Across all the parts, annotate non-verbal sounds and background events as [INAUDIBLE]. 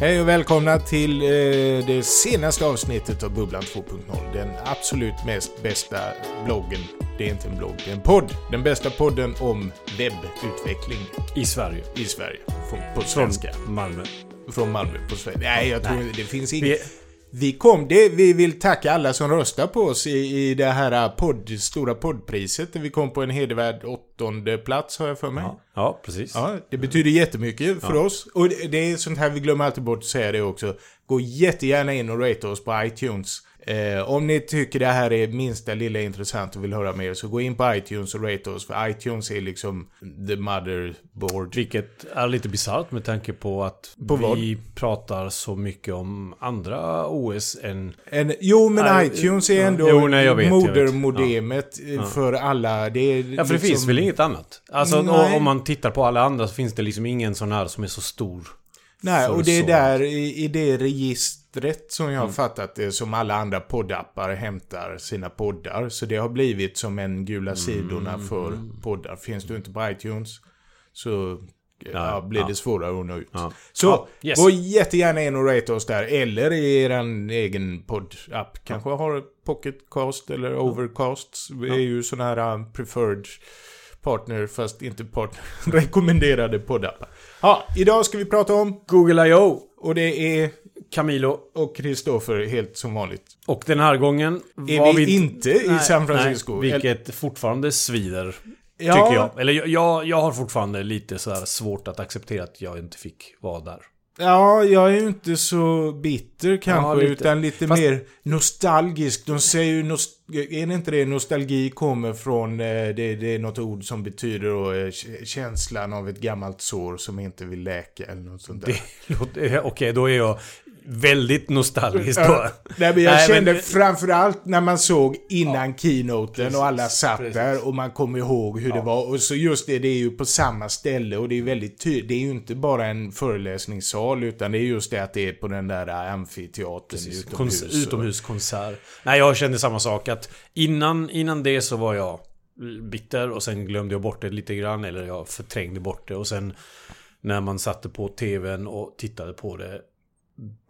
Hej och välkomna till eh, det senaste avsnittet av Bubblan 2.0. Den absolut mest bästa bloggen. Det är inte en blogg, det är en podd. Den bästa podden om webbutveckling I Sverige. i Sverige. Från, på Från svenska. Malmö. Från Malmö på Sverige. Nej, jag tror Nej. det finns inget. Vi, kom, det, vi vill tacka alla som röstar på oss i, i det här podd, stora poddpriset. Där vi kom på en hedervärd åttonde plats har jag för mig. ja, ja, precis. Ja, det betyder jättemycket för oss. Och det, det är sånt här, vi glömmer alltid bort att säga det också. Gå jättegärna in och rate oss på iTunes. Eh, om ni tycker det här är minsta lilla intressant och vill höra mer så gå in på iTunes och rate oss. För iTunes är liksom the motherboard. Vilket är lite bisarrt med tanke på att På vad? vi pratar så mycket om andra OS än... En, jo, men Nej, iTunes är ja. ändå Jo, nej, modermodemet eh, för alla. Det är Ja, för det finns väl inget annat? Alltså Nej. om man tittar på alla andra så finns det liksom ingen sån här som är så stor. Nej, och det är där i, i det registret som Mm. jag har fattat det som alla andra poddappar hämtar sina poddar. Så det har blivit som en gula Mm. sidorna för poddar. Finns du inte på iTunes så ja, blir det svårare att nå ut. Ja. Så Ja, yes. gå jättegärna in och rate oss där. Eller i er egen poddapp. Kanske har Pocketcast eller Overcast. Det är ju sådana här um, preferred partner fast inte partner. [LAUGHS] rekommenderade poddappar. Ja, idag ska vi prata om Google I.O. och det är Camilo. och Kristoffer helt som vanligt. Och den här gången Är var vi, inte i Nej, San Francisco? Nej, vilket fortfarande svider. Ja. Tycker jag. Eller jag- jag, har fortfarande lite så svårt att acceptera att jag inte fick vara där. Ja, jag är ju inte så bitter kanske, Ja, lite. utan lite Fast- mer nostalgisk. De säger ju, nost- är det inte det, nostalgi kommer från, eh, det, det är något ord som betyder då, eh, känslan av ett gammalt sår som inte vill läka eller något sånt där. [LAUGHS] Låter- Okej, då är jag väldigt nostalgisk då. Ja, Nej, men jag Nej, kände men- framförallt när man såg innan keynoten och alla satt precis. där och man kom ihåg hur det var. Och så just det, det är ju på samma ställe och det är väldigt tydligt. Det är ju inte bara en föreläsningssal utan det är just det att det är på den där amfiteatern utomhus. Kons- utomhuskonsert. Nej, jag kände samma sak. Att innan, innan det så var jag bitter och sen glömde jag bort det lite grann. Eller jag förträngde bort det. Och sen när man satte på tvn och tittade på det.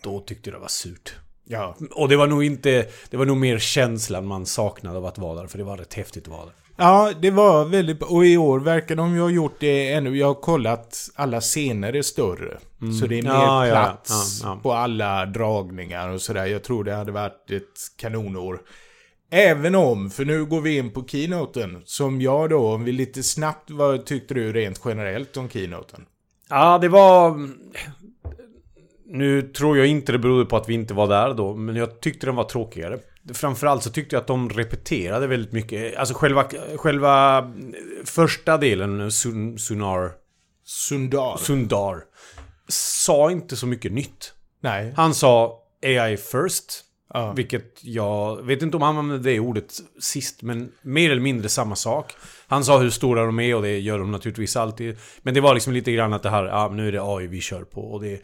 Då tyckte jag det var surt. Ja. Och det var nog inte... Det var nog mer känslan man saknade av att vara där. För det var rätt häftigt att vara där. ja, det var väldigt Och i år verkar de ju ha gjort det ännu. Jag har kollat, alla scener är större. Så det är mer Mm. Ja. plats Ja, ja. på alla dragningar och sådär. Jag tror det hade varit ett kanonår. Även om, för nu går vi in på keynoten, som jag då, om vi lite snabbt, vad tyckte du rent generellt om keynoten? Ja, det var... Nu tror jag inte det berodde på att vi inte var där då, men jag tyckte den var tråkigare. Framförallt så tyckte jag att de repeterade väldigt mycket. Alltså själva, själva första delen, Sun, Sunar, Sundar? Sundar, sa inte så mycket nytt. Nej. Han sa AI first. Ja. Vilket jag vet inte om han använde det ordet sist, men mer eller mindre samma sak. Han sa hur stora de är och det gör de naturligtvis alltid. Men det var liksom lite grann att det här, ja nu är det AI vi kör på. Och det,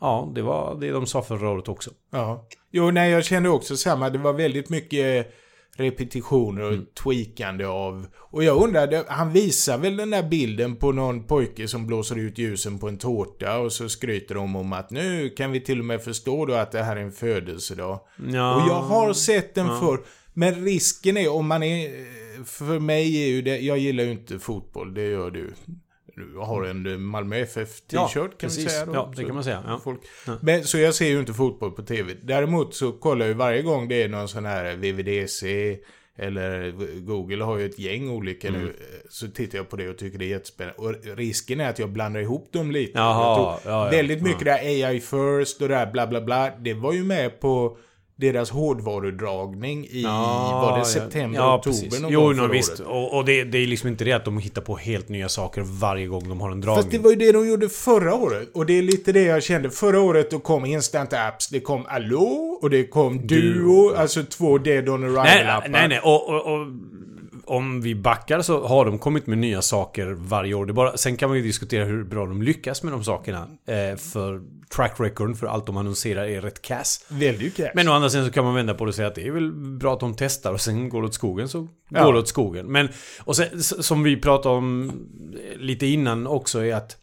ja, det var det de sa förra året också. Ja. Jo, nej, jag kände också samma. Det var väldigt mycket repetitioner och tweakande av... Och jag undrade, han visar väl den där bilden på någon pojke som blåser ut ljusen på en tårta och så skryter de om att nu kan vi till och med förstå då att det här är en födelsedag. Ja. Och jag har sett den förr. Men risken är om man är... För mig är ju det... Jag gillar ju inte fotboll, det gör du. Du har en Malmö FF-t-shirt kan precis. vi säga då. Ja, det Så- kan man säga. Ja. folk. Men, så jag ser ju inte fotboll på tv. Däremot så kollar jag ju varje gång det är någon sån här VVDC eller Google har ju ett gäng olika Mm. nu. Så tittar jag på det och tycker det är jättespännande. Och risken är att jag blandar ihop dem lite. Jaha, jag tror ja, ja, väldigt mycket där AI first och där bla bla bla. Det var ju med på deras hårdvarudragning i, var det september, ja, oktober precis. någon Jo, no, visst. Och, och det, det är liksom inte det att de hittar på helt nya saker varje gång de har en dragning. Fast det var ju det de gjorde förra året. Och det är lite det jag kände. Förra året då kom Instant Apps, det kom Allo och det kom Duo. Alltså två Dead on Nej, Arrival-appar. nej, nej. Och, och, och om vi backar så har de kommit med nya saker varje år. Det bara, sen kan man ju diskutera hur bra de lyckas med de sakerna. Eh, för track record för allt de annonserar är rätt kass. Väldigt cash. Men å andra sidan så kan man vända på det och säga att det är väl bra att de testar och sen går det åt skogen så Ja. går det åt skogen. Men, och sen, som vi pratade om lite innan också är att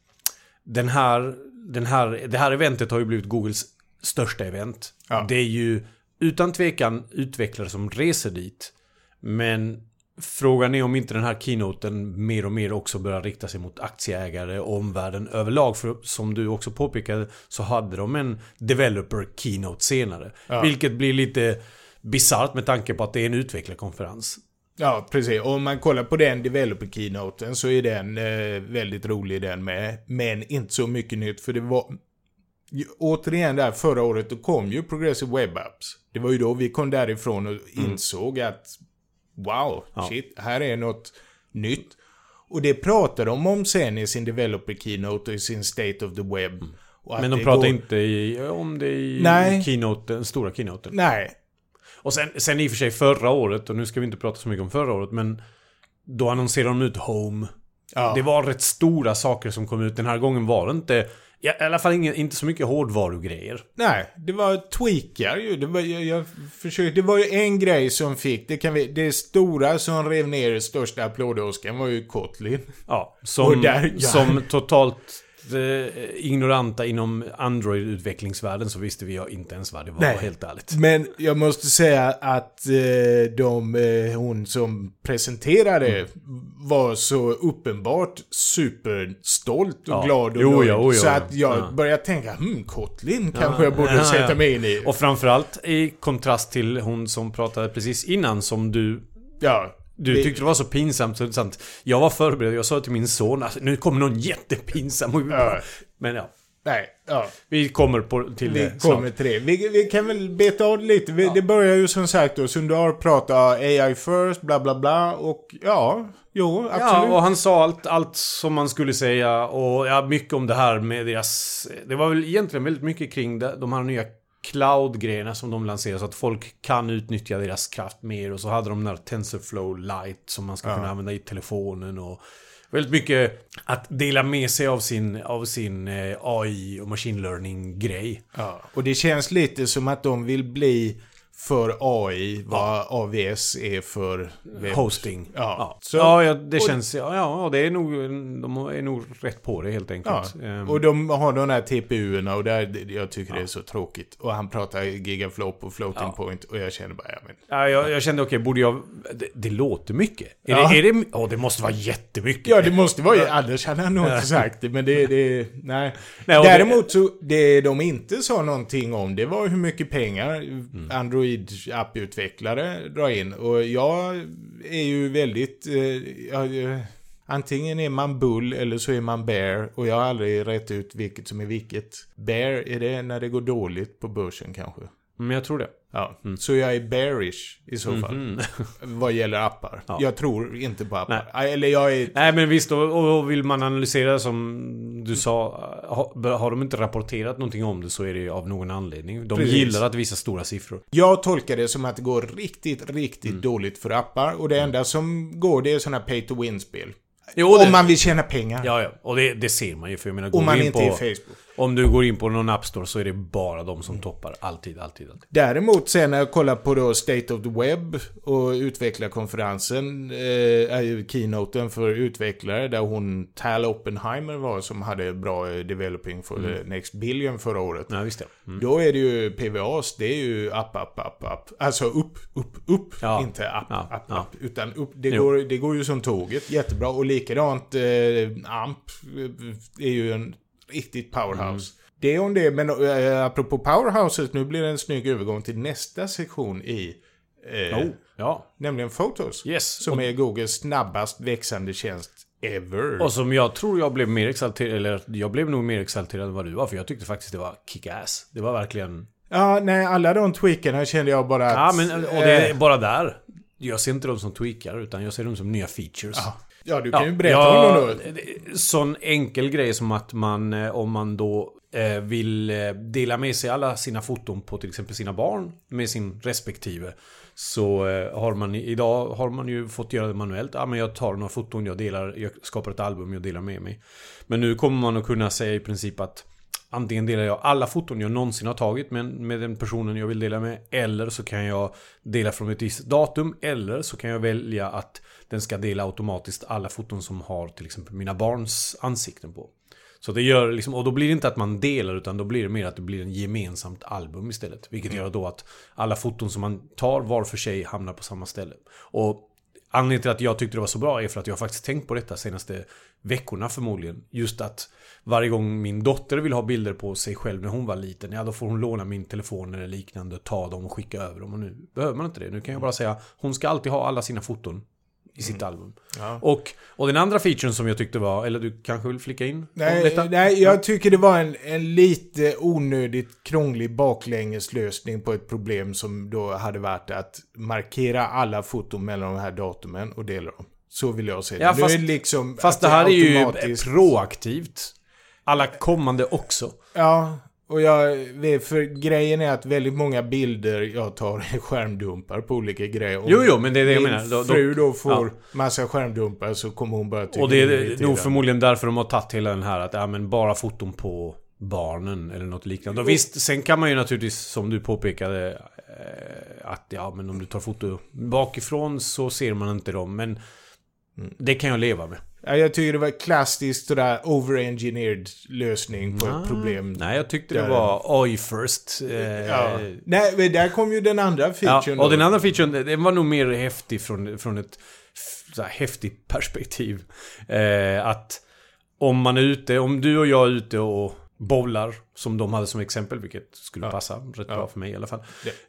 den här den här, det här eventet har ju blivit Googles största event. Ja. Det är ju utan tvekan utvecklare som reser dit. Men frågan är om inte den här keynoten mer och mer också börjar rikta sig mot aktieägare och omvärlden överlag. För som du också påpekade så hade de en developer keynote senare. Ja. Vilket blir lite bisarrt med tanke på att det är en utvecklarkonferens. Ja, precis. Och om man kollar på den developer keynoten så är den eh, väldigt rolig den med. Men inte så mycket nytt för det var... Återigen där förra året då kom ju Progressive Web Apps. Det var ju då vi kom därifrån och insåg att wow, Ja. shit, här är något nytt. Och det pratar de om sen i sin developer keynote och i sin State of the Web. Att Men de pratar går- inte i, om det i Nej. keynoten, stora keynoten. Nej, Och sen, sen i och för sig förra året, och nu ska vi inte prata så mycket om förra året, men då annonserade de ut Home. Ja. Det var rätt stora saker som kom ut. Den här gången var det inte, ja, i alla fall ingen, inte så mycket hårdvarugrejer. Nej, det var tweakar ju. Det var, jag, jag försökte, det var ju en grej som fick, det kan vi, det stora som rev ner största applådåskan var ju Kotlin. Ja, som, där- ja. som totalt eh, ignoranta inom Android-utvecklingsvärlden så visste vi inte ens vad det var, Nej. helt ärligt. Men jag måste säga att eh, de, eh, hon som presenterade Mm. var så uppenbart superstolt och Ja. glad och Jo, nöjd. ja, ja, så att jag Ja. började tänka, hmm, Kotlin kanske Ja, jag borde sätta mig in i. Och framförallt i kontrast till hon som pratade precis innan som du ja. Du tyckte det var så pinsamt så det är sant. Jag var förberedd, jag sa till min son alltså, nu kommer någon jättepinsam och vi bara, Ja. Men ja, Nej, ja. vi kommer på, till Vi det kommer snart. till det. Vi, vi kan väl beta av lite. Vi, Det börjar ju som sagt då. Sundar pratar AI first, bla bla bla. Och ja, jo, absolut. Ja, och han sa allt, allt som man skulle säga och ja, mycket om det här med deras... Det var väl egentligen väldigt mycket kring de här nya cloud-grejerna som de lanserar så att folk kan utnyttja deras kraft mer och så hade de den här TensorFlow Lite som man ska kunna använda i telefonen och väldigt mycket att dela med sig av sin, av sin eh, AI och machine learning-grej. Ja, och det känns lite som att de vill bli för AI vad AVS är för webb. Hosting. Ja. ja. Så- ja, ja det känns... Ja, ja, det är nog... De är nog rätt på det helt Ja, enkelt. Ehm, och de har de här TPU-erna och där, jag tycker det är så tråkigt. Och han pratar gigaflop och floating Ja. point och jag känner bara, ja men... Ja, jag, jag kände okej, borde jag... Det, det låter mycket. Är Ja. det... Är det oh, det måste vara jättemycket. Ja, det måste vara annars hade han nog inte sagt det, men det, det nej. Nej, Däremot så, det de inte sa någonting om, det var hur mycket pengar Mm. Android-apputvecklare drar in. Och jag är ju väldigt, eh, jag, antingen är man bull eller så är man bear. Och jag har aldrig rätt ut vilket som är vilket. Bear, är det när det går dåligt på börsen kanske? Men jag tror det. Ja, så jag är bearish i så fall. Mhm. [LAUGHS] Vad gäller appar. Ja. Jag tror inte på appar. Eller jag är... Nej, men visst. Och, och vill man analysera som du sa. Har, har de inte rapporterat någonting om det så är det av någon anledning. De Precis. gillar att visa stora siffror. Jag tolkar det som att det går riktigt, riktigt Mm. dåligt för appar. Och det enda som går det är sådana pay to win-spel. Jo, Om det- man vill tjäna pengar. Ja, ja. Och det, det ser man ju. För jag menar, går Om man in inte på, är Facebook. Om du går in på någon App Store så är det bara de som toppar. Alltid, alltid, alltid. Däremot sen när jag kollar på då State of the Web och utvecklarkonferensen, eh, keynoten för utvecklare där hon Tal Oppenheimer var som hade bra eh, developing for Mm. the next billion förra året. Ja, visst ja. Mm. Då är det ju PVAs, det är ju app, app, app, app. Alltså upp, upp, upp. Ja. Inte app, Ja, app, ja. app. Utan upp. Det Jo. går, det går ju som tåget, jättebra. Och likadant eh, AMP eh, är ju en riktigt powerhouse. Mm. Det är om det, men eh, apropå powerhouses, nu blir det en snygg övergång till nästa sektion i eh, Oh, ja. Nämligen Photos. Yes. Som är Googles snabbast växande tjänst ever. Och som jag tror jag blev mer exalterad, eller jag blev nog mer exalterad än vad du var. För jag tyckte faktiskt det var kick-ass. Det var verkligen... Ja, nej, alla de tweakarna kände jag bara Ja, att... men och det är eh, bara där. Jag ser inte dem som tweakar, utan jag ser dem som nya features. Ja, ja du kan ju berätta om dem då. det- det- Sån enkel grej som att man, eh, om man då eh, vill eh, dela med sig alla sina foton på till exempel sina barn med sin respektive. Så har man idag har man ju fått göra det manuellt. Ja, men jag tar några foton, jag delar, jag skapar ett album, jag delar med mig. Men nu kommer man att kunna säga i princip att Antingen delar jag alla foton jag någonsin har tagit med, med den personen jag vill dela med. Eller så kan jag dela från ett visst datum. Eller så kan jag välja att den ska dela automatiskt alla foton som har till exempel mina barns ansikten på. Så det gör liksom, och då blir det inte att man delar utan då blir det mer att det blir en gemensamt album istället. Vilket Mm. gör då att alla foton som man tar var för sig hamnar på samma ställe. Och anledningen till att jag tyckte det var så bra är för att jag faktiskt tänkt på detta senaste veckorna förmodligen. Just att varje gång min dotter vill ha bilder på sig själv när hon var liten, ja då får hon låna min telefon eller liknande, ta dem och skicka över dem. Och nu behöver man inte det. Nu kan jag bara säga, hon ska alltid ha alla sina foton i sitt album. Ja. Och, och den andra featuren som jag tyckte var, eller du kanske vill flika in? Nej, nej, jag tycker det var en, en lite onödigt krånglig baklängeslösning på ett problem som då hade varit att markera alla foton mellan de här datumen och dela dem. Så vill jag se det. Ja, Nu fast- är det liksom Fast det här är ju proaktivt. Alla kommande också. Ja, och jag för grejen är att väldigt många bilder jag tar är skärmdumpar på olika grejer. Om Jo, jo, men det är det jag min menar. Då- fru då får Ja. massa skärmdumpar så kommer hon bara tycka Och det är nog förmodligen därför de har tagit hela den här att, ja men bara foton på barnen eller något liknande. Och visst, sen kan man ju naturligtvis, som du påpekade, eh, att ja men om du tar foto bakifrån så ser man inte dem. Men Mm. det kan jag leva med. Ja, jag tycker det var klassiskt sådär over-engineered lösning på ett problem. Nej, jag tyckte det Där- var oj first. Eh, Ja. Nej, men där kom ju den andra Ja, featuren och då. den andra featuren, den var nog mer häftig från, från ett så här, häftigt perspektiv. Eh, att om man är ute, om du och jag är ute och bowlar, som de hade som exempel, vilket skulle Ja. passa rätt Ja. bra för mig i alla fall.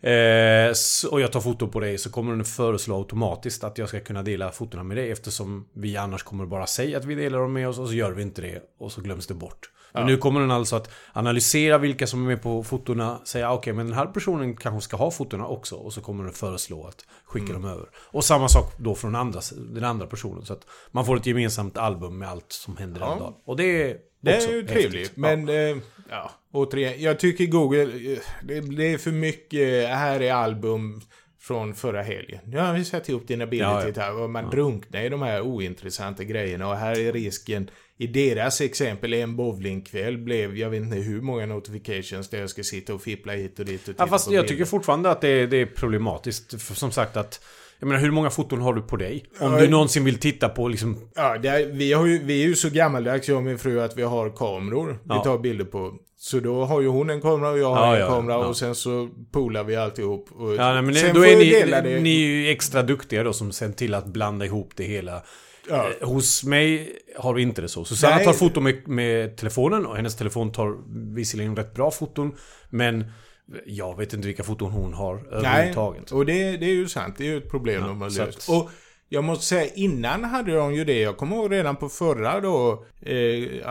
Eh, så, och jag tar foto på dig så kommer den föreslå automatiskt att jag ska kunna dela fotona med dig eftersom vi annars kommer bara säga att vi delar dem med oss och så gör vi inte det och så glöms det bort. Men Ja. nu kommer den alltså att analysera vilka som är med på fotona, säga okej men den här personen kanske ska ha fotona också och så kommer den föreslå att skicka Mm. dem över. Och samma sak då från andra, den andra personen så att man får ett gemensamt album med allt som händer Ja. den dagen. Och det är Det är ju trevligt. Men, eh, ja, återigen. Jag tycker Google, eh, det, det är för mycket, här är album från förra helgen. Nu har vi satt ihop dina bilder Ja, ja. till här och man drunknar i de här ointressanta grejerna och här är risken i deras exempel, en bowlingkväll blev, jag vet inte hur många notifications där jag ska sitta och fippla hit och dit och Ja, fast jag bilder. tycker fortfarande att det är, det är problematiskt. Som sagt att... Jag menar, hur många foton har du på dig? Om Ja, du någonsin vill titta på liksom... Ja, är, vi, har ju, vi är ju så gammaldags, jag och min fru, att vi har kameror vi Ja. tar bilder på. Så då har ju hon en kamera och jag har Ja, en kamera och sen så polar vi alltihop. Och Ja, nej, men sen då är vi ni, det. ni är ju extra duktiga då som sen till att blanda ihop det hela. Ja. Eh, Hos mig har vi inte det så. Susanna Nej. tar foton med, med telefonen och hennes telefon tar visserligen rätt bra foton. Men jag vet inte vilka foton hon har Nej, överhuvudtaget. och det, det är ju sant. Det är ju ett problem Ja, de har löst. att- Och jag måste säga, innan hade de ju det. Jag kommer ihåg redan på förra då, eh,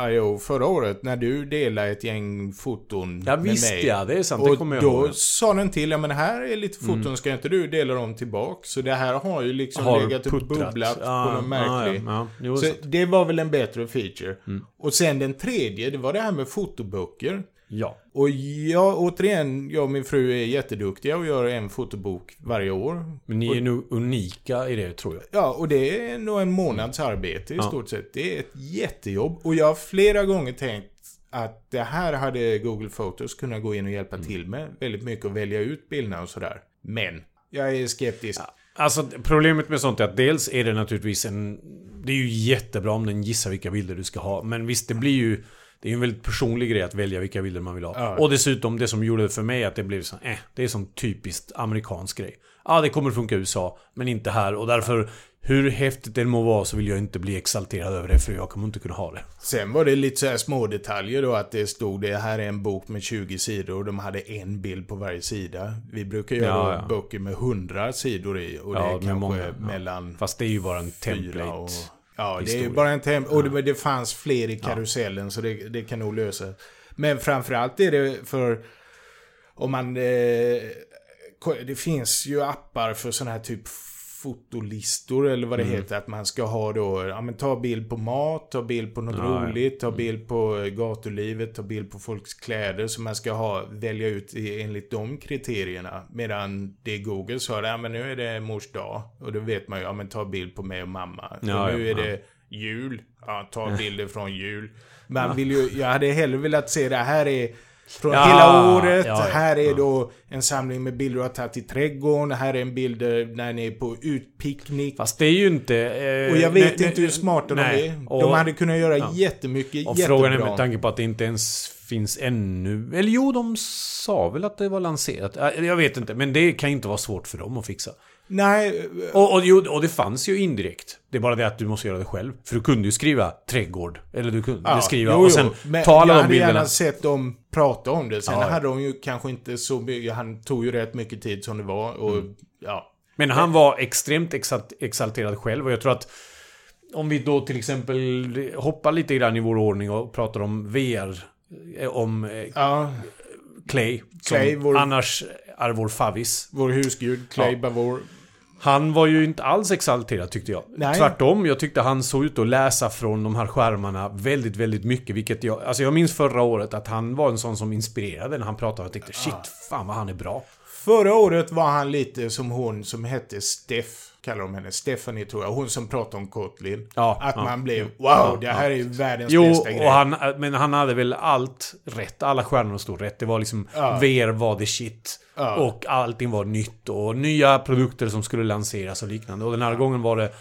IO, förra året, när du delade ett gäng foton Ja med visst mig. ja, det är sant. det Och kommer jag då ihåg. Mm. sa den till, ja men här är lite foton, ska inte du dela dem tillbaka? Så det här har ju liksom Har legat och bubblat Ja, på någon märklig... Ja, ja, jo, Så så. det var väl en bättre feature. Mm. Och sen den tredje, det var det här med fotoböcker. Ja. Och jag, återigen, jag och min fru är jätteduktiga och gör en fotobok varje år. Men ni är nog unika i det tror jag. Ja, och det är nog en månads arbete i Ja. stort sett. Det är ett jättejobb. Och jag har flera gånger tänkt att det här hade Google Photos kunnat gå in och hjälpa Mm. till med. Väldigt mycket att välja ut bilderna och sådär. Men, jag är skeptisk. Alltså problemet med sånt är att dels är det naturligtvis en... Det är ju jättebra om den gissar vilka bilder du ska ha. Men visst, det blir ju... Det är ju en väldigt personlig grej att välja vilka bilder man vill ha. Ja. Och dessutom, det som gjorde det för mig att det blev så eh, det är sån typiskt amerikansk grej. Ja, det kommer funka i USA, men inte här. Och därför, hur häftigt det må vara så vill jag inte bli exalterad över det, för jag kommer inte kunna ha det. Sen var det lite så här små detaljer då att det stod det här är en bok med 20 sidor och de hade en bild på varje sida. Vi brukar göra Ja, ja. böcker med 100 sidor i och det är kanske många, mellan Fast det är ju bara en template. och... Ja, det är historia. bara en temp... Och det, det fanns fler i karusellen så det, det kan nog lösa. Men framförallt är det för... Om man... Eh, det finns ju appar för sådana här typ fotolistor eller vad det Mm. heter. Att man ska ha då, ja men ta bild på mat, ta bild på något Ja. Mm. roligt, ta bild på eh, gatulivet, ta bild på folks kläder. Så man ska ha, välja ut enligt de kriterierna. Medan det Google sa, ja men nu är det mors dag. Och då vet man ju, ja men ta bild på mig och mamma. Ja, och nu är det jul, ja ta bilder från jul. [LAUGHS] Man vill ju, jag hade hellre velat se det här är från Ja, hela året. ja, här är då en samling med bilder du har tagit i trädgården. Här är en bild där- när ni är på utpicknick. Fast det är ju inte... eh, Och jag vet nej, inte hur smarta nej. de är. Och- de hade kunnat göra ja. jättemycket Och jättebra. frågan är med tanke på att det inte ens finns ännu... Eller jo, de sa väl att det var lanserat. Eh, Jag vet inte, men det kan inte vara svårt för dem att fixa. Nej, Och, och, jo, och det fanns ju indirekt. Det är bara det att du måste göra det själv. För du kunde ju skriva trädgård. Eller du kunde ja, skriva jo, och sen. Men ta alla jag de hade bilderna. gärna sett dem prata om det. Sen Ja, hade de ju kanske inte så mycket. Han tog ju rätt mycket tid som det var. Och Mm. ja. Men han var extremt exalt, exalterad själv och jag tror att om vi då till exempel hoppar lite grann i vår ordning och pratar om VR. eh, Om eh, ja. Clay. Som Clay, vår- annars är vår favvis. Vår husgud, Clay Ja. Bavor. Han var ju inte alls exalterad tyckte jag. Nej. Tvärtom, jag tyckte han såg ut att läsa från de här skärmarna väldigt, väldigt mycket. Vilket jag... Alltså jag minns förra året att han var en sån som inspirerade när han pratade. Jag tänkte shit, fan vad han är bra. Förra året var han lite som hon som hette Steff. Kallar de henne. Stephanie tror jag. Hon som pratade om Kotlin. Ja, att ja. man blev wow, Ja, det här är ju världens Jo, bästa grej. och han, men han hade väl allt rätt. Alla stjärnor stod rätt. Det var liksom. VR var the shit. Och allting var nytt och nya produkter som skulle lanseras och liknande. Och den här gången var det...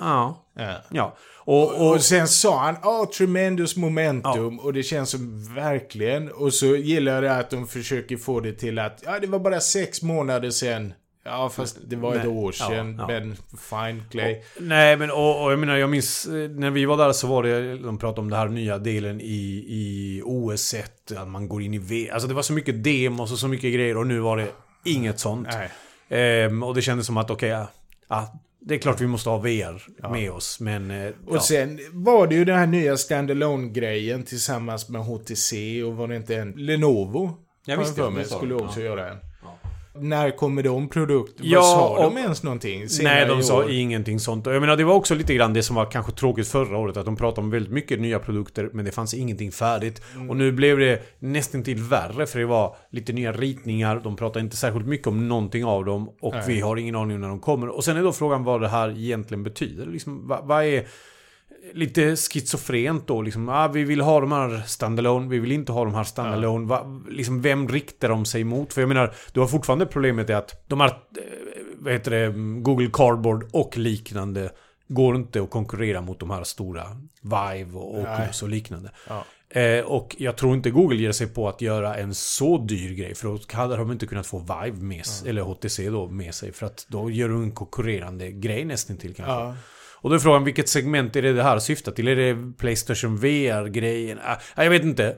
Ja. Ja. Ja. Och, och, Och sen sa han ah, tremendous momentum och det känns som verkligen. Och så gillar jag det att de försöker få det till att ja, det var bara sex månader sen. Ja, fast det var ett år sedan. Ja, ja. Men fine, Clay. Nej, men och, och jag menar, jag minns eh, när vi var där så var det, de pratade om den här nya delen i, i OS 1, att man går in i V. Alltså det var så mycket demos och så mycket grejer och nu var det inget sånt. Nej. Ehm, och det kändes som att okej, ja, ja, det är klart vi måste ha VR med oss, men... eh, Och ja. sen var det ju den här nya standalone grejen tillsammans med HTC och var det inte en Lenovo? Ja, visst, för ja, mig det skulle också Ja. göra en. När kommer de produkterna? Ja, Vad sa de ens någonting? Nej, de sa ingenting sånt. Jag menar, det var också lite grann det som var kanske tråkigt förra året. Att de pratade om väldigt mycket nya produkter, men det fanns ingenting färdigt. Mm. Och nu blev det nästan till värre, för det var lite nya ritningar. De pratade inte särskilt mycket om någonting av dem. Och Nej. vi har ingen aning om när de kommer. Och sen är då frågan vad det här egentligen betyder. Liksom, vad, vad är... Lite schizofrent då, liksom, ah, vi vill ha de här standalone, vi vill inte ha de här standalone. Va, liksom, vem riktar de sig mot? För jag menar, du har fortfarande problemet är att de här, eh, vad heter det, Google Cardboard och liknande går inte att konkurrera mot de här stora Vive och Oculus och liknande. Ja. Eh, och jag tror inte Google ger sig på att göra en så dyr grej. För då hade de inte kunnat få Vive med sig, eller HTC då med sig. För att då gör du en konkurrerande grej nästan till kanske. Ja. Och då är frågan, vilket segment är det det här syftar till? Är det Playstation VR-grejen? Ah, jag vet inte.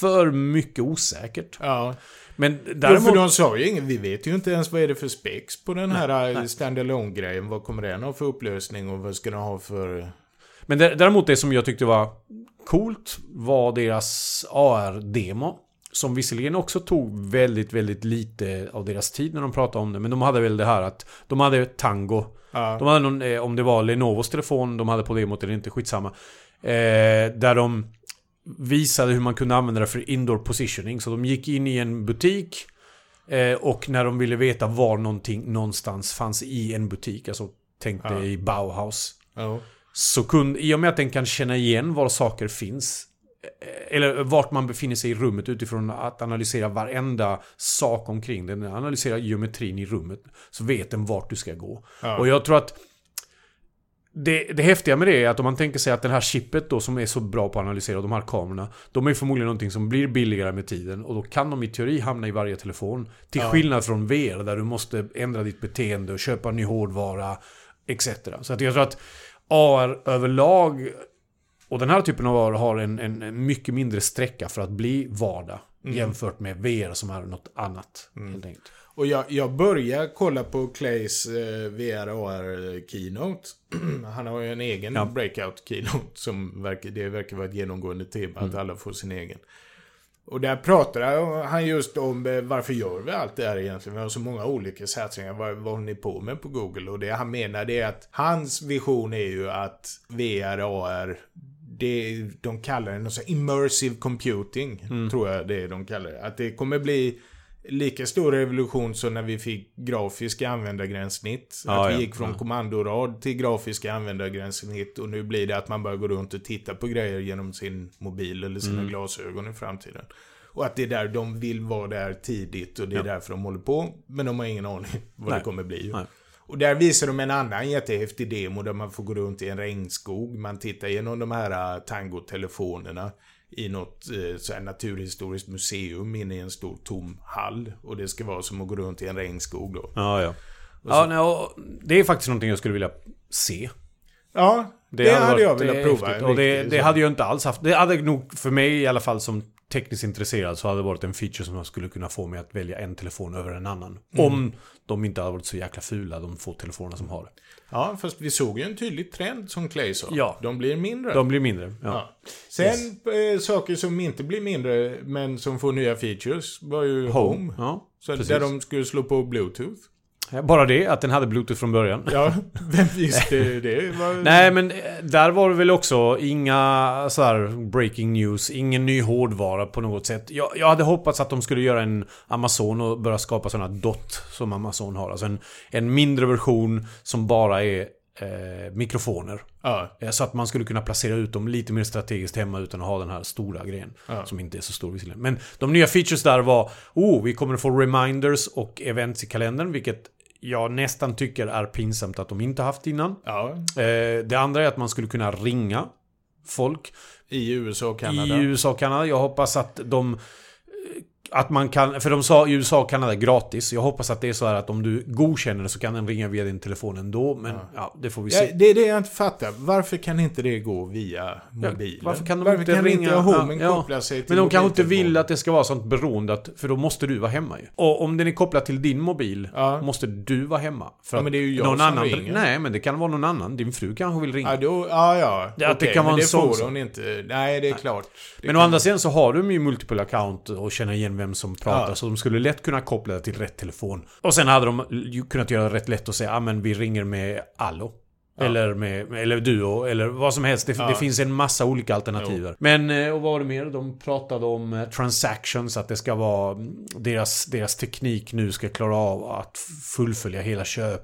För mycket osäkert. Ja. Men Däremot... däremot... För de sa ju inget. Vi vet ju inte ens vad är det för specs på den här eh, standalone grejen Vad kommer den ha för upplösning och vad ska den ha för... Men dä- däremot det som jag tyckte var coolt var deras AR-demo. Som visserligen också tog väldigt, väldigt lite av deras tid när de pratade om det. Men de hade väl det här att de hade Tango. Ja. De hade någon, eh, om det var Lenovos telefon de hade på demot eller inte, skitsamma. Eh, där de visade hur man kunde använda det för indoor positioning. Så de gick in i en butik. Eh, och när de ville veta var någonting någonstans fanns i en butik, alltså tänk dig Ja. i Bauhaus. Ja. Så kunde, i och med att den kan känna igen var saker finns eller vart man befinner sig i rummet utifrån att analysera varenda sak omkring den. Analyserar geometrin i rummet. Så vet den vart du ska gå. Ja. Och jag tror att det, det häftiga med det är att om man tänker sig att det här chippet då som är så bra på att analysera de här kamerorna. De är förmodligen någonting som blir billigare med tiden. Och då kan de i teori hamna i varje telefon. Till Ja. skillnad från VR där du måste ändra ditt beteende och köpa ny hårdvara. Etc. Så att jag tror att AR överlag och den här typen av AR har en, en, mycket mindre sträcka för att bli vardag. Jämfört med VR som är något annat. Enkelt. Och jag, jag börjar kolla på Clays eh, VR AR keynote. [CLEARS THROAT] Han har ju en egen Ja. breakout keynote som verkar, det verkar vara ett genomgående tema att alla får sin egen. Och där pratar han just om eh, varför gör vi allt det här egentligen? Vi har så många olika satsningar. Vad, vad håller ni på med på Google? Och det han menar det är att hans vision är ju att VR, AR, det, de kallar det något så immersive computing. Tror jag det är de kallar det. Att det kommer bli lika stor revolution som när vi fick grafiska användargränssnitt. Ja, att vi gick från ja. kommandorad till grafiska användargränssnitt och nu blir det att man bara går runt och tittar på grejer genom sin mobil eller sina Mm. glasögon i framtiden. Och att det är där de vill vara där tidigt och det är Ja. därför de håller på. Men de har ingen aning vad Nej. det kommer bli. Nej. Och där visar de en annan jättehäftig demo där man får gå runt i en regnskog. Man tittar igenom de här äh, tangotelefonerna i något eh, så här naturhistoriskt museum inne i en stor tom hall. Och det ska vara som att gå runt i en regnskog då. Ja, ja. Ja, nej, och det är faktiskt någonting jag skulle vilja se. Ja, det, hade varit, jag velat prova. Och det, det hade jag inte alls haft. Det hade nog för mig i alla fall som tekniskt intresserad så hade det varit en feature som jag skulle kunna få mig att välja en telefon över en annan. Mm. Om de inte hade varit så jäkla fula, de få telefonerna som har det. Ja, fast vi såg ju en tydlig trend som Clay sa. Ja. De blir mindre. De blir mindre. Ja. Ja. Sen eh, saker som inte blir mindre, men som får nya features, var ju Home. Ja, så precis. där de skulle slå på Bluetooth. Bara det, att den hade Bluetooth från början. Ja, [LAUGHS] vem visste det? Var... Nej, men eh, där var det väl också inga så här breaking news, ingen ny hårdvara på något sätt. Jag, jag hade hoppats att de skulle göra en Amazon och börja skapa sådana dot som Amazon har. Alltså en, en mindre version som bara är eh, mikrofoner. Ja, Eh, Så att man skulle kunna placera ut dem lite mer strategiskt hemma utan att ha den här stora grejen. Ja. Som inte är så stor visserligen. Men de nya features där var, oh, vi kommer att få reminders och events i kalendern, vilket jag nästan tycker är pinsamt att de inte haft innan. ja. Eh, det andra är att man skulle kunna ringa folk I USA och Kanada. i USA och Kanada. Jag hoppas att de... Att man kan, för de sa i USA och Kanada gratis. Jag hoppas att det är så här att om du godkänner det så kan den ringa via din telefon ändå. Men ja, det får vi se. Ja, det är det jag inte fattar. Varför kan inte det gå via mobilen? varför kan de varför inte kan ringa- inte Homen ja, ja. koppla sig till Men de kanske inte vill att det ska vara sånt beroende att, för då måste du vara hemma ju. Och om den är kopplad till din mobil, Ja. måste du vara hemma. För Ja, att men det är ju jag någon som annan, ringer. Nej, men det kan vara någon annan. Din fru kanske vill ringa. Ja, då, ja, ja. Det- att det kan vara men en det sån får hon inte. Nej, det är klart. Det Men å andra sidan så har de ju multiple account och känner igen vem som pratar. Ja. Så de skulle lätt kunna koppla det till rätt telefon. Och sen hade de kunnat göra rätt lätt och säga ja men vi ringer med Allo. Eller med, eller Duo, eller vad som helst. Det, Ja. det finns en massa olika alternativ. Men, eh, och vad var det mer? De pratade om eh, transactions, att det ska vara... mm, Deras, deras teknik nu ska klara av att fullfölja hela köp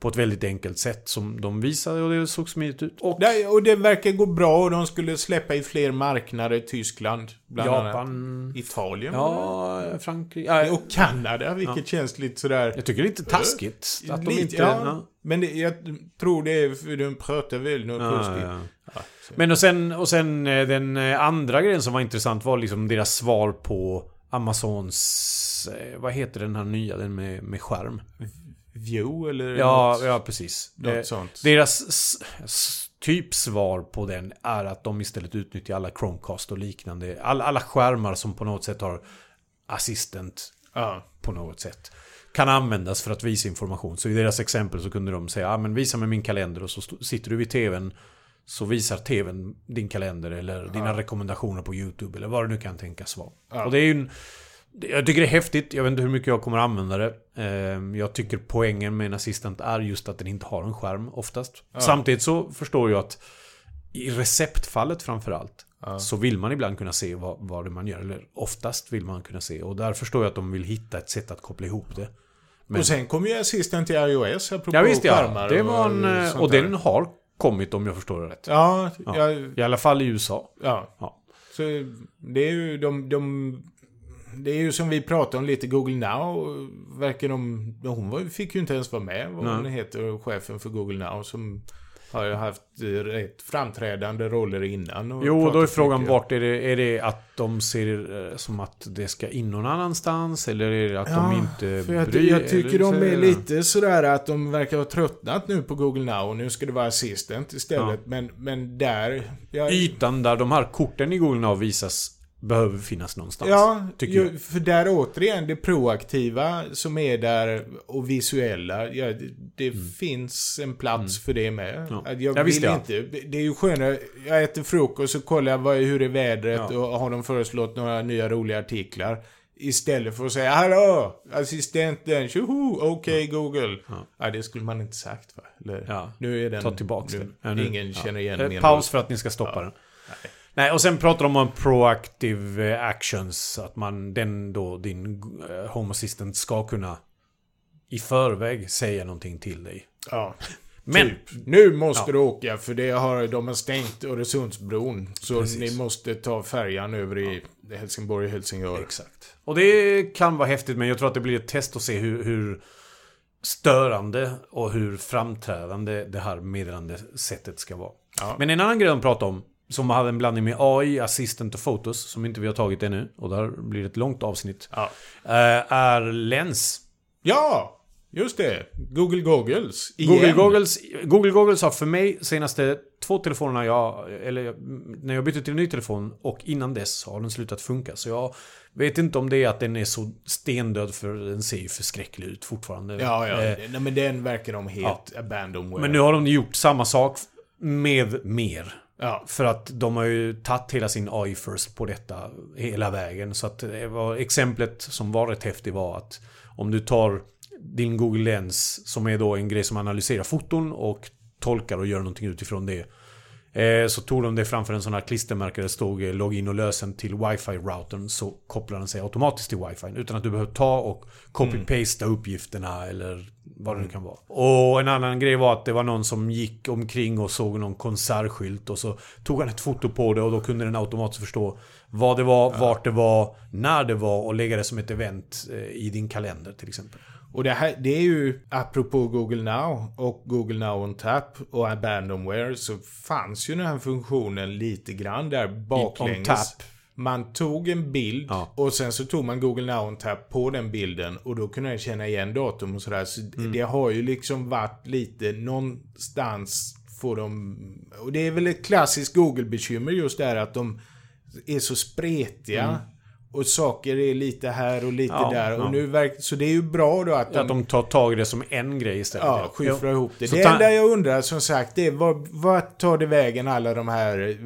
på ett väldigt enkelt sätt som de visade och det såg smidigt ut. Och Nej, och det verkar gå bra och de skulle släppa i fler marknader. Tyskland, bland annat. Japan... Italien. Ja, Frankrike... Ja, Och Kanada, vilket känns lite sådär... Jag tycker det är lite taskigt. Att de Lite, inte... ja, ja. Men det, jag tror det är för de pratar väl något Ja, konstigt. ja. Ja, Men och sen, och sen eh, den eh, andra grejen som var intressant var liksom deras svar på Amazons... eh, Vad heter den här nya, den med, med skärm? View eller Ja, något, ja precis. något Eh, sånt. Deras typ svar på den är att de istället utnyttjar alla Chromecast och liknande. Alla, alla skärmar som på något sätt har assistent Ja. på något sätt. Kan användas för att visa information. Så i deras exempel så kunde de säga, ah, men visa mig min kalender och så sitter du vid tvn så visar tvn din kalender eller dina rekommendationer på YouTube eller vad det nu kan tänkas vara. Ja. Och det är ju en, det- jag tycker det är häftigt, jag vet inte hur mycket jag kommer använda det. Ehm, Jag tycker poängen med en assistent är just att den inte har en skärm oftast. Samtidigt så förstår jag att i receptfallet framförallt så vill man ibland kunna se vad, vad det man gör. Eller oftast vill man kunna se. Och där förstår jag att de vill hitta ett sätt att koppla ihop det. Men- Och sen kom ju assistent till iOS, apropå Ja visst ja. skärmar Det var en, och, eh, och där. den har kommit om jag förstår det rätt. Ja, Ja. ja. I alla fall i USA. ja. Ja. Så det är ju de, de... Det är ju som vi pratade om lite, Google Now verkar de... Hon var, fick ju inte ens vara med, vad Nej. hon heter, chefen för Google Now som har ju haft eh, rätt framträdande roller innan. och Jo, och då är frågan mycket. vart är det, är det att de ser eh, som att det ska in någon annanstans? Eller är det att de inte för jag, bryr- jag tycker de är lite sådär att de verkar ha tröttnat nu på Google Now. Nu ska det vara assistent istället. Men, men där... Jag, Ytan där de här korten i Google Now visas behöver finnas någonstans. Ja, tycker ju, jag. för där återigen det proaktiva som är där och visuella. Ja, det det finns en plats för det med. Mm. Ja. Jag Ja, vill visst, ja. inte. Det är ju skönare. Jag äter frukost och kollar vad, hur är vädret Ja. och har de föreslått några nya roliga artiklar. Istället för att säga Hallå! Assistenten! Tjoho! Okej Google. Ja. Ja. det skulle man inte sagt va? Eller, Ja. Nu är den... Ta tillbaks nu, den. Ingen känner igen min Paus för att ni ska stoppa den. Nej, och sen pratar de om proactive eh, actions. Att man, den då, din eh, Home Assistant ska kunna i förväg säga någonting till dig. Ja. Men, Typ, nu måste Ja. du åka för det har, de har stängt Öresundsbron. Så Precis. ni måste ta färjan över i Helsingborg och Helsingör. Exakt. Och det kan vara häftigt men jag tror att det blir ett test att se hur, hur störande och hur framträdande det här meddelandesättet ska vara. Ja. Men en annan grej de pratar om, som hade en blandning med AI, Assistant och Photos, som inte vi har tagit ännu, och där blir det ett långt avsnitt, Ja. eh, är Lens. ja, just det. Google Goggles. Igen. Google Goggles, Google Goggles har för mig senaste två telefonerna jag... Eller när jag bytte till en ny telefon och innan dess har den slutat funka. Så jag vet inte om det är att den är så stendöd för den ser ju förskräcklig ut fortfarande. Ja, ja. Eh, Nej, men den verkar de helt abandonware. men nu har de gjort samma sak med mer. Ja. För att de har ju tagit hela sin AI first på detta hela vägen. Så att det var, exemplet som var rätt häftigt var att om du tar din Google Lens som är då en grej som analyserar foton och tolkar och gör någonting utifrån det. Eh, så tog de det framför en sån här klistermärke där det stod eh, login och lösen till wifi-routern så kopplar den sig automatiskt till wifi utan att du behöver ta och copy-pasta uppgifterna eller vad det nu kan vara. Och en annan grej var att det var någon som gick omkring och såg någon konsertskylt och så tog han ett foto på det och då kunde den automatiskt förstå vad det var, vart det var, när det var och lägga det som ett event eh, i din kalender till exempel. Och det här, det är ju apropå Google Now och Google Now on Tap och Abandonware så fanns ju den här funktionen lite grann där baklänges. Man tog en bild Ja. och sen så tog man Google Now on Tap på den bilden och då kunde den känna igen datum och sådär. Så Mm. det har ju liksom varit lite någonstans får de... Och det är väl ett klassiskt Google-bekymmer just där att de är så spretiga. Och saker är lite här och lite. Ja, där. Och ja. nu verk, så det är ju bra då att de, Att de tar tag i det som en grej istället. ja, skyfflar ihop det. Så det enda jag undrar som sagt det är vad, vad tar det vägen alla de här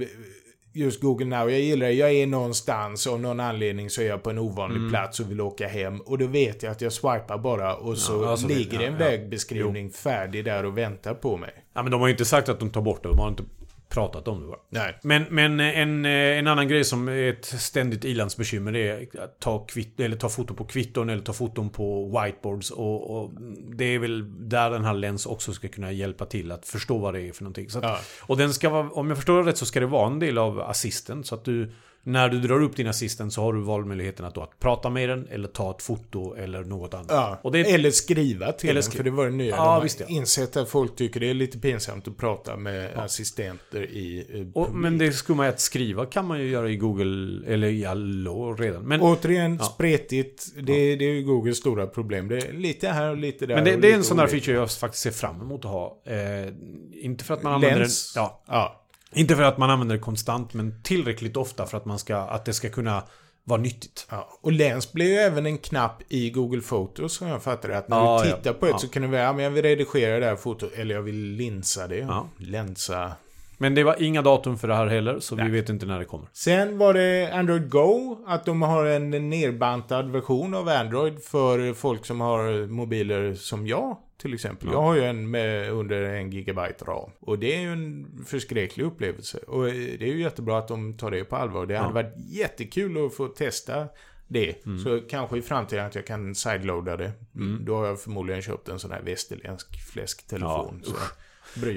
Just Google Now, jag gillar det. Jag är någonstans och av någon anledning så är jag på en ovanlig Mm. plats och vill åka hem. Och då vet jag att jag swipar bara och så alltså det- ligger det en ja, ja. vägbeskrivning färdig där och väntar på mig. Ja, men de har ju inte sagt att de tar bort det. De har inte pratat om det bara. Nej. Men, men en, en annan grej som är ett ständigt ilandsbekymmer är att ta, kvitt, eller ta foton på kvitton eller ta foton på whiteboards. Och, och det är väl där den här Lens också ska kunna hjälpa till att förstå vad det är för någonting. Att, Ja. Och den ska vara, om jag förstår det rätt så ska det vara en del av assisten. Så att du, när du drar upp din assistent så har du valmöjligheten att, då att prata med den eller ta ett foto eller något annat. Ja. Och det Eller skriva till Eller den, skri- för det var det nya. Ja, De visst, ja. insett att folk tycker det är lite pinsamt att prata med assistenter i... eh, och, men det skumma är att skriva kan man ju göra i Google eller i Allo redan. Men, Återigen, Ja. spretigt. Det, det är ju Googles stora problem. Det är lite här och lite där. Men det, det är en sån där feature jag faktiskt ser fram emot att ha. Eh, inte för att man använder Lens. den... Ja, Ja. Inte för att man använder det konstant, men tillräckligt ofta för att, man ska, att det ska kunna vara nyttigt. ja. Och Lens blir ju även en knapp i Google Photos som jag fattar det. Att när Ja, du ja. tittar på ett Ja. så kan det vara, ja men jag vill redigera det här fotot. Eller jag vill linsa det. Ja. Länsa. Men det var inga datum för det här heller, så Nej. vi vet inte när det kommer. Sen var det Android Go. Att de har en nerbantad version av Android för folk som har mobiler som jag. Till exempel. Ja. Jag har ju en med under en gigabyte ram. Och det är ju en förskräcklig upplevelse. Och eh, det är ju jättebra att de tar det på allvar. Det hade Ja. varit jättekul att få testa det. Mm. Så kanske i framtiden att jag kan sideloada det. Då har jag förmodligen köpt en sån här västerländsk fläsktelefon. Ja,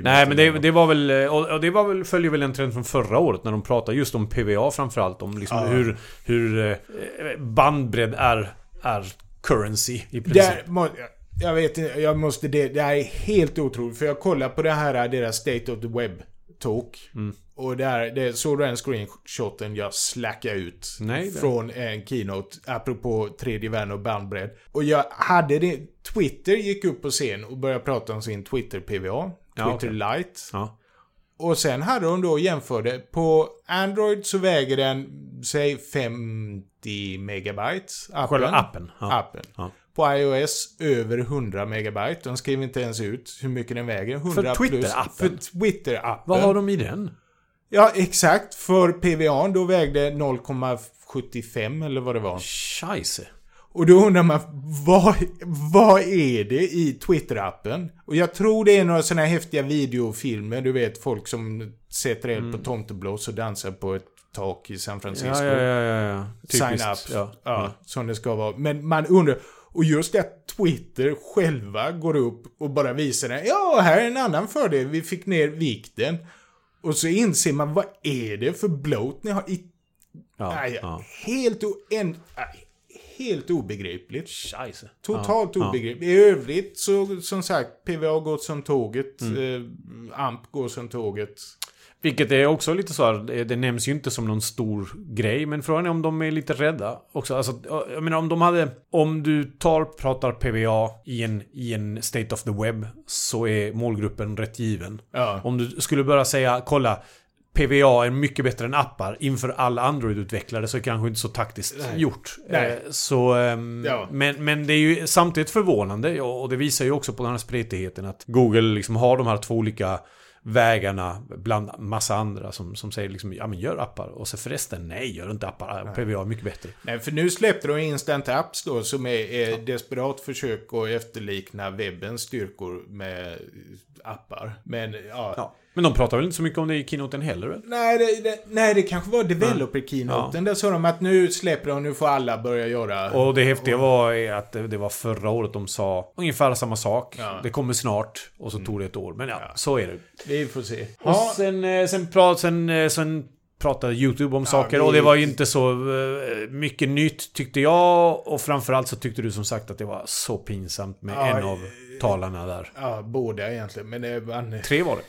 Nej, men det, det var väl... Och och det var väl, följer väl en trend från förra året när de pratade just om PVA framförallt. Om liksom Ja. hur, hur eh, bandbredd är, är currency i princip. Där jag vet inte, jag måste det, det här är helt otroligt. För jag kollar på det här, deras State of the Web Talk. Mm. Och där, det, såg du den screenshoten jag slackade ut? Nej, Från en keynote, apropå tredje världen och bandbredd. Och jag hade det, Twitter gick upp på scen och började prata om sin Twitter-PVA. Ja, Twitter Lite. Ja. Och sen hade de då jämförde. På Android så väger den, säg 50 megabyte. Appen. Själva appen. Ja. appen. Ja. På iOS över 100 megabyte. De skriver inte ens ut hur mycket den väger. 100 plus. Twitter-appen? För Twitter-appen. Vad har de i den? Ja, exakt. För PVA då vägde 0,75 eller vad det var. Scheisse. Och då undrar man, vad, vad är det i Twitter-appen? Och jag tror det är några sådana här häftiga videofilmer. Du vet, folk som sätter eld på tomteblås och dansar på ett tak i San Francisco. Mm. Ja, ja, ja, ja, ja. Sign Typiskt. up. Ja. Ja, som det ska vara. Men man undrar... Och just det att Twitter själva går upp och bara visar det. Ja, här är en annan fördel. Vi fick ner vikten. Och så inser man, vad är det för bloat ni har i... Ja, nej, ja. Helt, o... en... nej, helt obegripligt. Scheisse. Totalt Ja, ja. obegripligt. I övrigt så, som sagt, PVA går som tåget. Mm. Eh, AMP går som tåget. Vilket är också lite så här, det- nämns ju inte som någon stor grej, men frågan är om de är lite rädda också. Alltså, jag menar om de hade, om du tar, pratar PVA i en, i en state of the web, så är målgruppen rätt given. Ja. Om du skulle börja säga, kolla, PVA är mycket bättre än appar inför alla Android-utvecklare så är det kanske inte så taktiskt Nej. gjort. Nej. Eh, Så, ehm, Ja. men, men det är ju samtidigt förvånande och det visar ju också på den här spretigheten att Google liksom har de här två olika vägarna bland massa andra som, som säger liksom ja men gör appar och så förresten nej gör inte appar. PVA är mycket bättre. Nej, för nu släppte de Instant Apps då som är, är desperat försök att efterlikna webbens styrkor med appar. Men ja. Ja. Men de pratar väl inte så mycket om det i keynoten heller väl? Nej, det, det, nej, det kanske var developer keynoten. Där sa de att nu släpper de, nu får alla börja göra... Och det häftiga var att det, var förra året de sa ungefär samma sak. Ja. Mm. Det kommer snart och så tog det ett år. Men ja, så är det. Vi får se. Och sen, eh, sen, prat, sen, eh, sen pratade YouTube om saker vi- och det var ju inte så eh, mycket nytt tyckte jag. Och framförallt så tyckte du som sagt att det var så pinsamt med Ja, en av talarna där. Ja, båda egentligen. Men det var... Tre var det.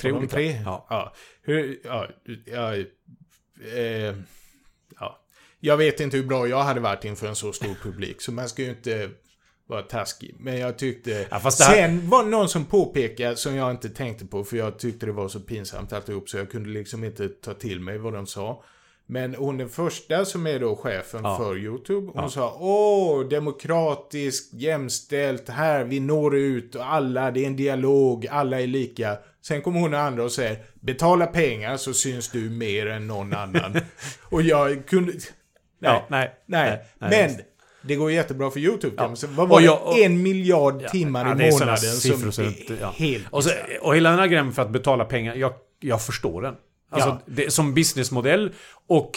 Tre olika. tre? Ja. ja. Hur, ja, ja, eh, ja. Jag vet inte hur bra jag hade varit inför en så stor publik, så man ska ju inte vara taskig. Men jag tyckte... Ja, här- Sen var det någon som påpekade, som jag inte tänkte på, för jag tyckte det var så pinsamt alltihop, så jag kunde liksom inte ta till mig vad de sa. Men hon den första som är då chefen Ja. för YouTube, hon sa Åh, demokratiskt, jämställt, här, vi når ut och alla, det är en dialog, alla är lika. Sen kommer hon den andra och säger Betala pengar så syns du mer än någon annan. [LAUGHS] och jag kunde... Nej, Ja, nej. nej. nej, Men visst. det går jättebra för YouTube. Ja. säga. Vad var Och det? jag- och- en miljard timmar Ja, i det är månaden siffror som så är ja. helt... Och, så, och hela den här grejen för att betala pengar, jag, jag förstår den. Alltså, Ja. det, som businessmodell och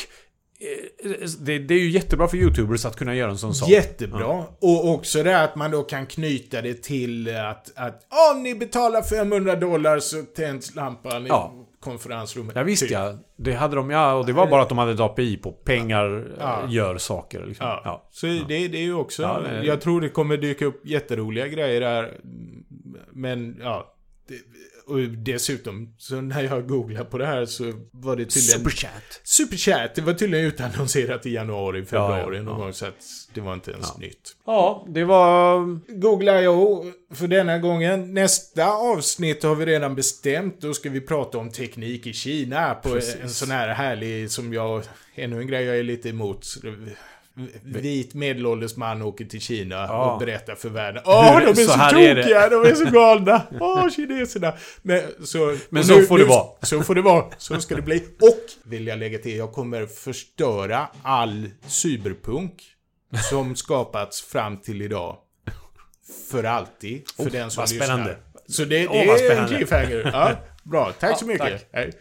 det, det är ju jättebra för YouTubers att kunna göra en sån sak. Jättebra. Och också det att man då kan knyta det till att, att om ni betalar 500 dollar så tänds lampan Ja. i konferensrummet. Ja visst Typ. ja. Det hade de, ja. Och det var bara att de hade ett API på pengar Ja. eh, gör saker. Liksom. Ja. Ja. Så det, det är ju också... Ja, Jag tror det kommer dyka upp jätteroliga grejer där. Men ja. Det, och dessutom, så när jag googlade på det här så var det tydligen... Superchat. Superchat, det var tydligen utannonserat i januari, februari ja, någon gång. Så att det var inte ens nytt. Ja, det var... Googlar jag för denna gången. Nästa avsnitt har vi redan bestämt. Då ska vi prata om teknik i Kina på Precis. en sån här härlig som jag... Ännu en grej jag är lite emot. Vit medelålders man åker till Kina Ja. och berättar för världen. Åh, de är Så så, tokiga, de är så galna. Åh, kineserna. Men så, Men så får det vara. Så får det vara. Så ska det bli. Och, vill jag lägga till, jag kommer förstöra all cyberpunk som skapats fram till idag. För alltid. För Oh, den som vad lyssnar. spännande. Så det, det vad är en cliffhanger. Ja, bra, tack så Ja, mycket. tack.